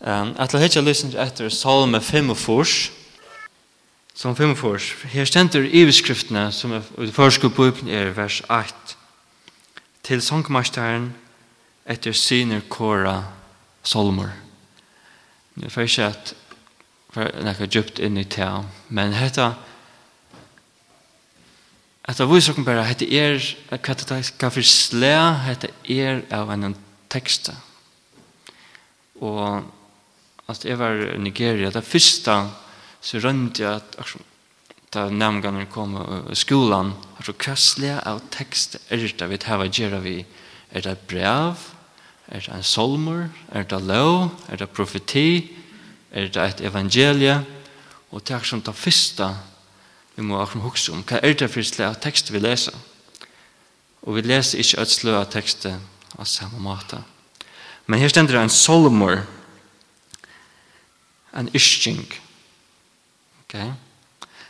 Um, at la hitja lysen etter Salme 45, som 45, her stender iveskriftene som er i første er vers 8, til sangmasteren etter syner kåra Salmer. Jeg får ikke at nekka djupt inn i tja. men hetta Att det visar bara att det är att det ska för slä det av en tekst Och at jeg var i Nigeria, det første så rønte jeg at da nærmengene kom i skolen, at hva slag av tekst er det vi tar hva gjør vi? Er det brev? Er det en solmer? Er det lov? Er det profeti? Er det et evangelie? Og det er som det første vi må akkurat huske om. Hva er det for slag av tekst vi leser? Og vi leser ikke et slag av tekst av samme måte. Men her stender det en solmer, en ysking. Okay?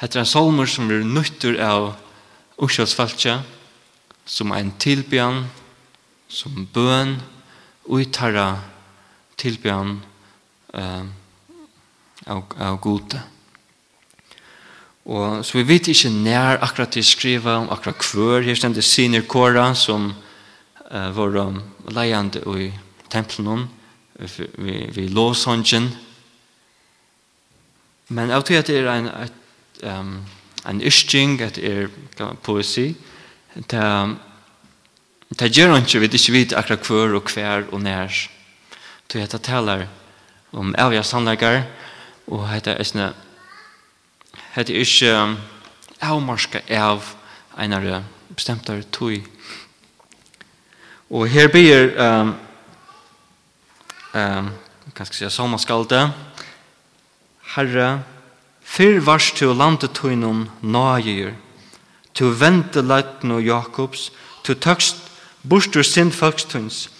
Hette er en salmer som er nøytter av uskjølsfaltja, som er en tilbjørn som bøn, uitarra tilbjørn eh, av, av gode. Og, så vi vet ikke nær akkurat de skriva om akkurat kvør. Her stender siner kåra som uh, var um, leiande i tempelen vi, vi, vi Men av til at det er en, et, um, en ysking, at det er poesi, det, er det gjør ikke vi ikke vet akkurat hver og hver og nær. Så jeg taler om avgjør sannlegger, og dette er sånn dette er ikke avmarska av en av bestemte tog. Og her blir um, um, hva skal jeg si, salmaskaldet, Herre, fyr varst til landet tøynum nøyer, til vente leitno Jakobs, til tøkst bursdur sind folkstuns.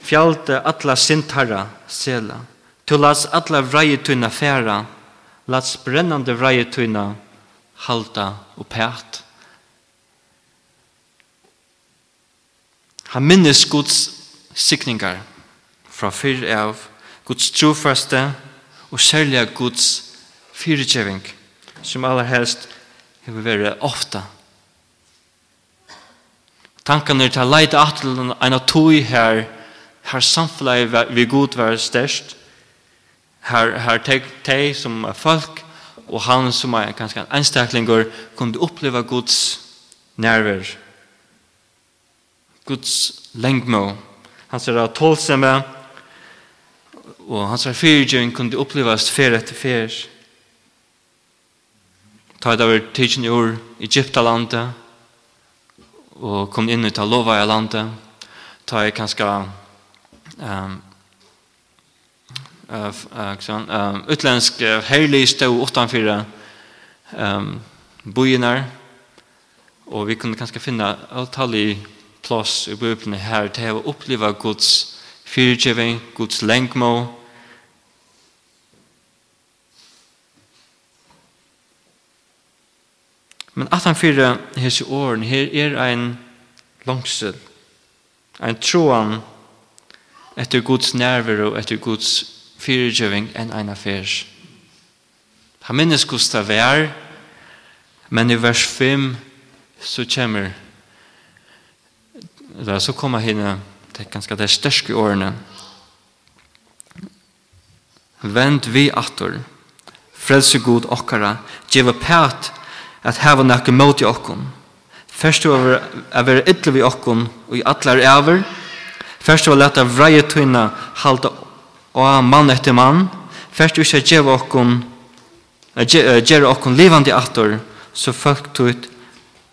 fjalte atla sindharra sela, til las atla vreie færa, las brennande vreie tøyna halta og pært. Han minnes Guds sikningar fra fyrr av Guds trofaste og særlig Guds fyrtjeving, som allerhelst har vært ofta. Tankan er til å leite at en av tog her, her samfunnet vi god var størst, her, her teg, teg som er folk, og han som er ganske en anstaklinger, kunne oppleve Guds nerver, Guds lengmo, Han ser av tålsemme, og hans fyrtjøring kunne opplevast fer etter fer. Ta det over tidsen i år, Egyptalandet, og kom inn ut av lova i landet. Ta jeg kanskje um, uh, uh, utländsk uh, herlig stå utanför um, bojinar og vi kunne kanskje finne alltallig plås i bøyene her til å oppleve Guds fyrtjøving, Guds lengmo Men at han fyrir hese åren, her er ein langsel, ein troan etter Guds nerver og etter Guds fyrirgjøving enn ein affærs. Han minnes Gustav vær, men i vers 5 så kommer da så kommer henne det er ganske det største årene Vend vi atter, frelse god okkara, djeva pæt at hava nekka mot i okkon. Først og a vera ytla vi okkon og i atlar eivir. Først og a leta vreie tøyna halda og mann etter mann. Først og a geva okkon gjerra okkon livandi attor så folk tøyt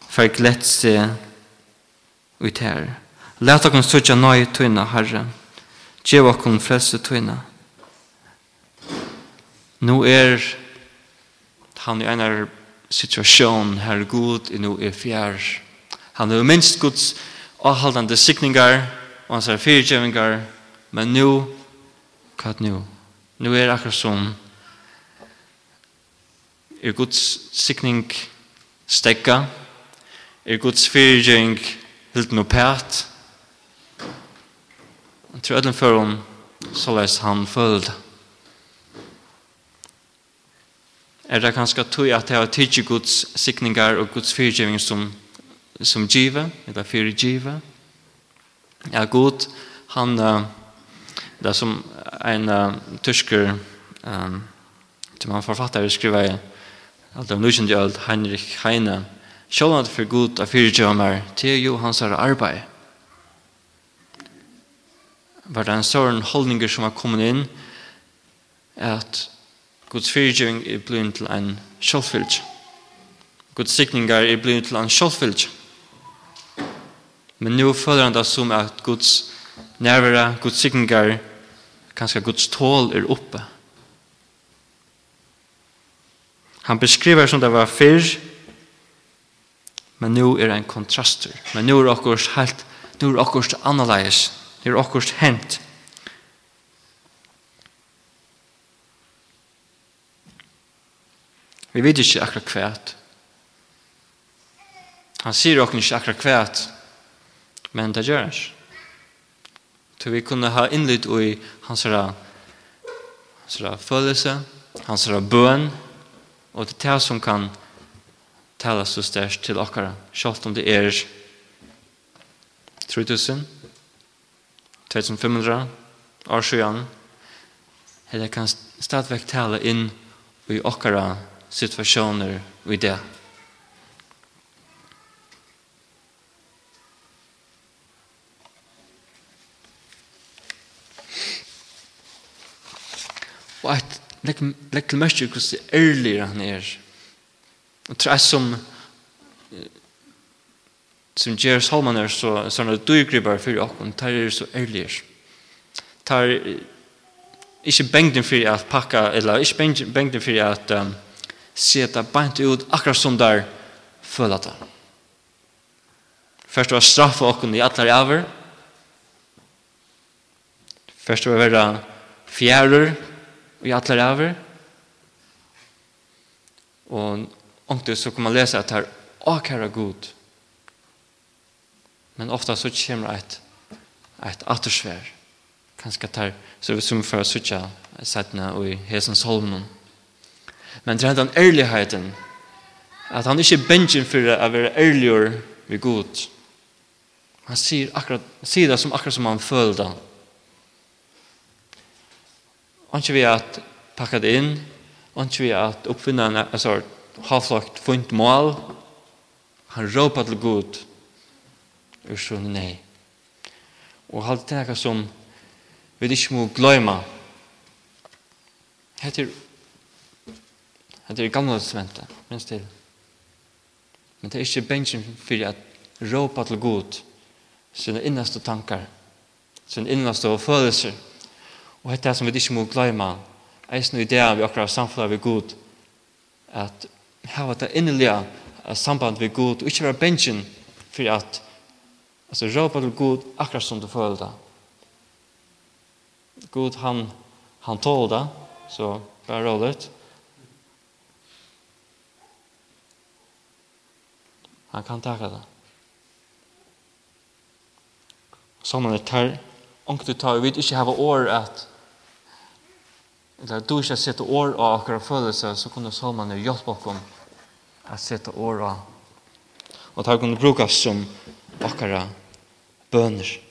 for glett se ut her. Let okkon sutja nøy tøyna, Herre. Gjev okkon frelse tøyna. Nå er han i einar situasjon her god i nu er fjær. Han er minst Guds avhaldande sikningar og hans er fyrtjøvingar men nu, hva er nu? Nu er akkurat som er Guds sikning stekka, er Guds fyrtjøving hilt no pært. Jeg tror at den om så han følte er det kanskje tog at det har tidsi Guds sikningar og Guds fyrtjeving som, som giva, eller fyrtjive. Ja, Gud, han, det er som en uh, tysker, um, som han forfatter skriver, alt av nusjende øld, Heinrich Heine, sjålande for Gud av fyrtjevmer, til jo hans arbeid. Var det en sånn holdninger som har kommet inn, at Guds fyrtjøring er blivet til en sjølvfylg. Guds sikninger er blivet til en sjølvfylg. Men nå føler han det som at Guds nærvare, Guds sikninger, kanskje Guds tål er oppe. Han beskriver som det var fyrr, men nå er det en kontraster. Men nå er det akkurat helt, nå er det akkurat annerledes. Nå er det akkurat hent. Vi vet ikke akkurat kvært. Han sier åkken ikke akkurat kvært, men det gjør han Så vi kunne ha innlytt i hans herre hans følelse, hans bøn, og det er det som kan tale så størst til dere, selv om det er 3000, 2500 år siden, eller kan stadigvæk tale inn i dere situationer i det. Og at legg til mest hvordan det ærligere han er. Og tror jeg som som gjør Salman er så sånn at du griper for åkken, tar er så ærligere. Tar ikke bengden for at pakka, eller ikke bengden for at um, seta bant ut akkurat som der føler det. Først var straffa okken i atler javer. Først var vera fjærer i atler javer. Og ångte så kan man lese at her akkurat god. Men ofta så kommer et et attersvær. Kanskje tar så vi som før sutja setna og i hesens holmen. Men det er den ærligheten, at han ikke er bensjen for å være ærligere ved Gud. Han sier, akkurat, sier det som akkurat som han føler det. Han ikke vil at pakka det inn, Han ikke vil at oppfinne en altså, halvflagt funnet mål. Han råper til Gud, og så nei. Og halte det noe som vi ikke må glemme. Hette Det er gamle testamentet, minst til. Men det er ikke bensjen for at råpa til god sine innaste tankar, sine innaste følelser. Og det er det som vi ikke må glemme, eisen i det vi akkurat samfunnet ved god, at hava det innelige samband ved god, og ikke være bensjen for at altså, råpa til god akkurat som du føler det. God, han, han tål det, så bare roligt. Han kan taka det. Sånn er tar, du tar, vi vil ikke hava år at eller du ikke sette år av akkurat følelse, så kunne Salman jo hjelpe oss at sette år av og det kunne brukes som akkurat bønner. bøner.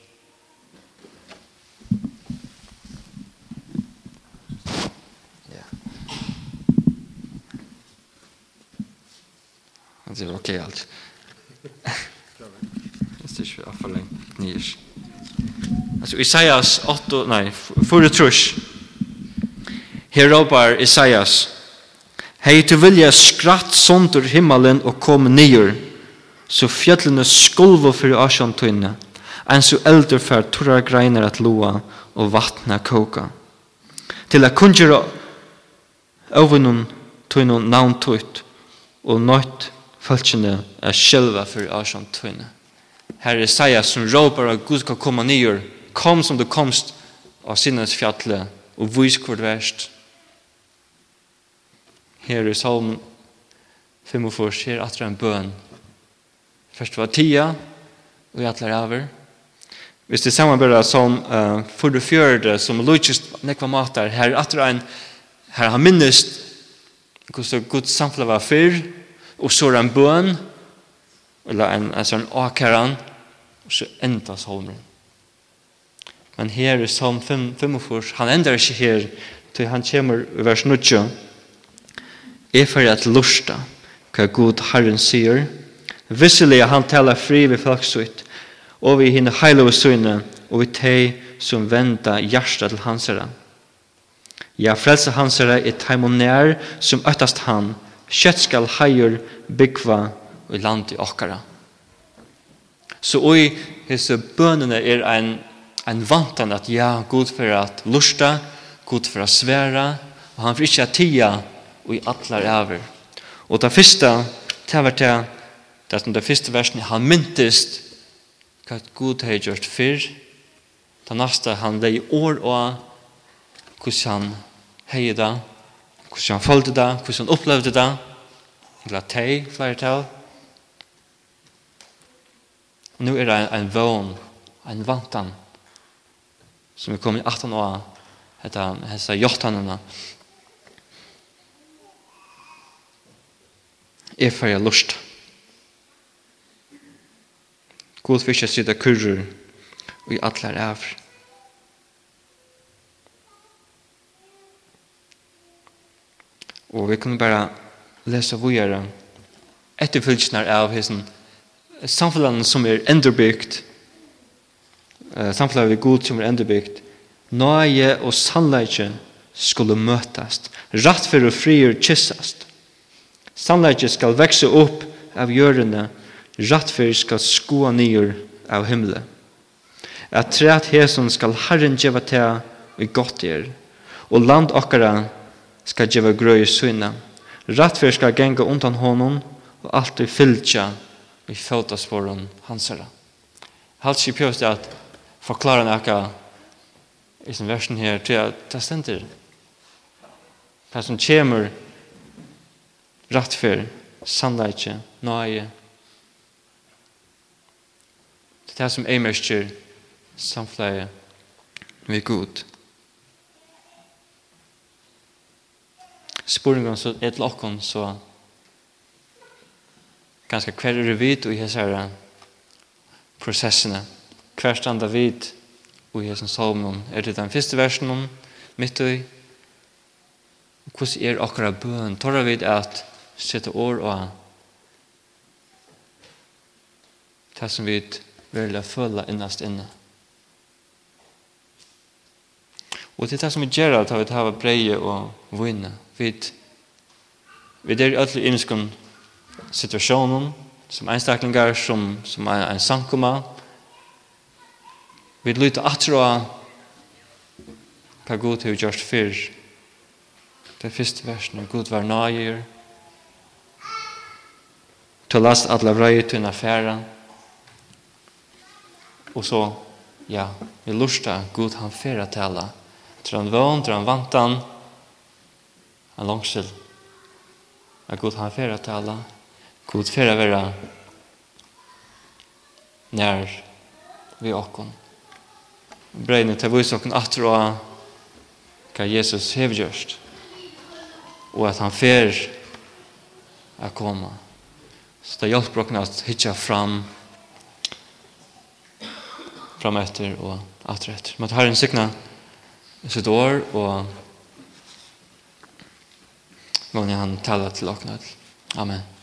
Det var ok, alt. nir. Altså Isaias 8, nei, 4 trus. Her råpar Isaias, Hei til vilja skratt sondur himmelen og kom nir, så fjallene skulvo fyrir asjantøyne, enn så eldur fer torra greiner at loa og vatna koka. Til a kungjera ovunnun tøynun navn tøyt og nøyt fölkjene er sjelva fyrir asjantøyne. Her er Saia som råper at Gud skal komme nyer. Kom som du komst av sinnes fjallet og vis hvor det verst. Her i salm 45 her atra en bøn. Først var tia, og i atler over. Hvis det samarbeider som uh, for det fjørde, som lukist nekva matar, her atra en, her har minnest hvordan Guds samfunn var fyrr, og så er en bøn, eller en, en sånn akaran, og så enda salmen. Men her i salm 45, han ender ikke her, til han kommer i vers 9, er for at lusta, hva god Herren sier, visselig han taler fri ved folksutt, og vi hinner heile og søgne, og vi teg som venda hjertet til hans herre. Ja, frelse hans herre er teimonær som øttast han, kjøtt skal heier byggva i land i okkara. Så oi, hese bønene er ein, ein vantan at ja, god for at lusta, god for at sværa, og han får ikke at tia og i atlar over. Og det første, det var det, det som det første versen, han myntest hva god har gjort fyrr, det neste han leie år og hvordan han heie det, hvordan han følte det, hvordan han opplevde det, eller teg, flere tal, nu er det en vån, en vantan, som er kommet i 18 år, hetta hessa jottanana. Er jeg lust. God fyrir sida kurrur og i atlar av. Og vi kunne bara lesa vujere etterfylgjenar av hessen samfunnet som er enderbygd, samfunnet vi god som er enderbygd, nøye og sannleikje skulle møtast, rattfer og frier kyssast. Sannleikje skal vekse opp av hjørnene, rett for skal skoa nyer av himmelen. At træt hesson skal Herren gjeva til i godt er, og land okkara skal gjeva grøy i syna. Rattfer skal genga undan honom, og alltid vi føtas for om hans herre. Halt ikke pjøst at forklare noe i sin versen her til at det stender. Det som kommer rett for sannleikje, nøye. Det er det som er mørker samfleie vi god. Sporingen så er til åkken så ganska hver er vid og i hese her prosessene. Hver standa vid og i hese salmen. Er det den første versen mitt og i? Hvordan er akkurat bøn? Torra vid at sette år og det som vi vil føle innast inne. Og det er det som vi gjør at vi tar breie og vinne. Vi, vi er alle innskående situasjonen, som einstaklingar, som, som er en sankoma. Vi lytter atro av hva god har gjort fyrr. Det første versen er god var nøyer. Ta last alle vrøy til en affære. Og så, ja, vi lusta god han fyrra tala. Tror han vøn, tror han vantan. Han langsil. Er god han fyrra tala. God fer å være nær vi åkken. Breiene til vise åkken atter og hva Jesus har gjørst. Og at han fer å komme. Så det hjelper åkken at hitja fram fram etter og atter etter. Men det har en sikna sitt år og Många han talar till åknad. Amen.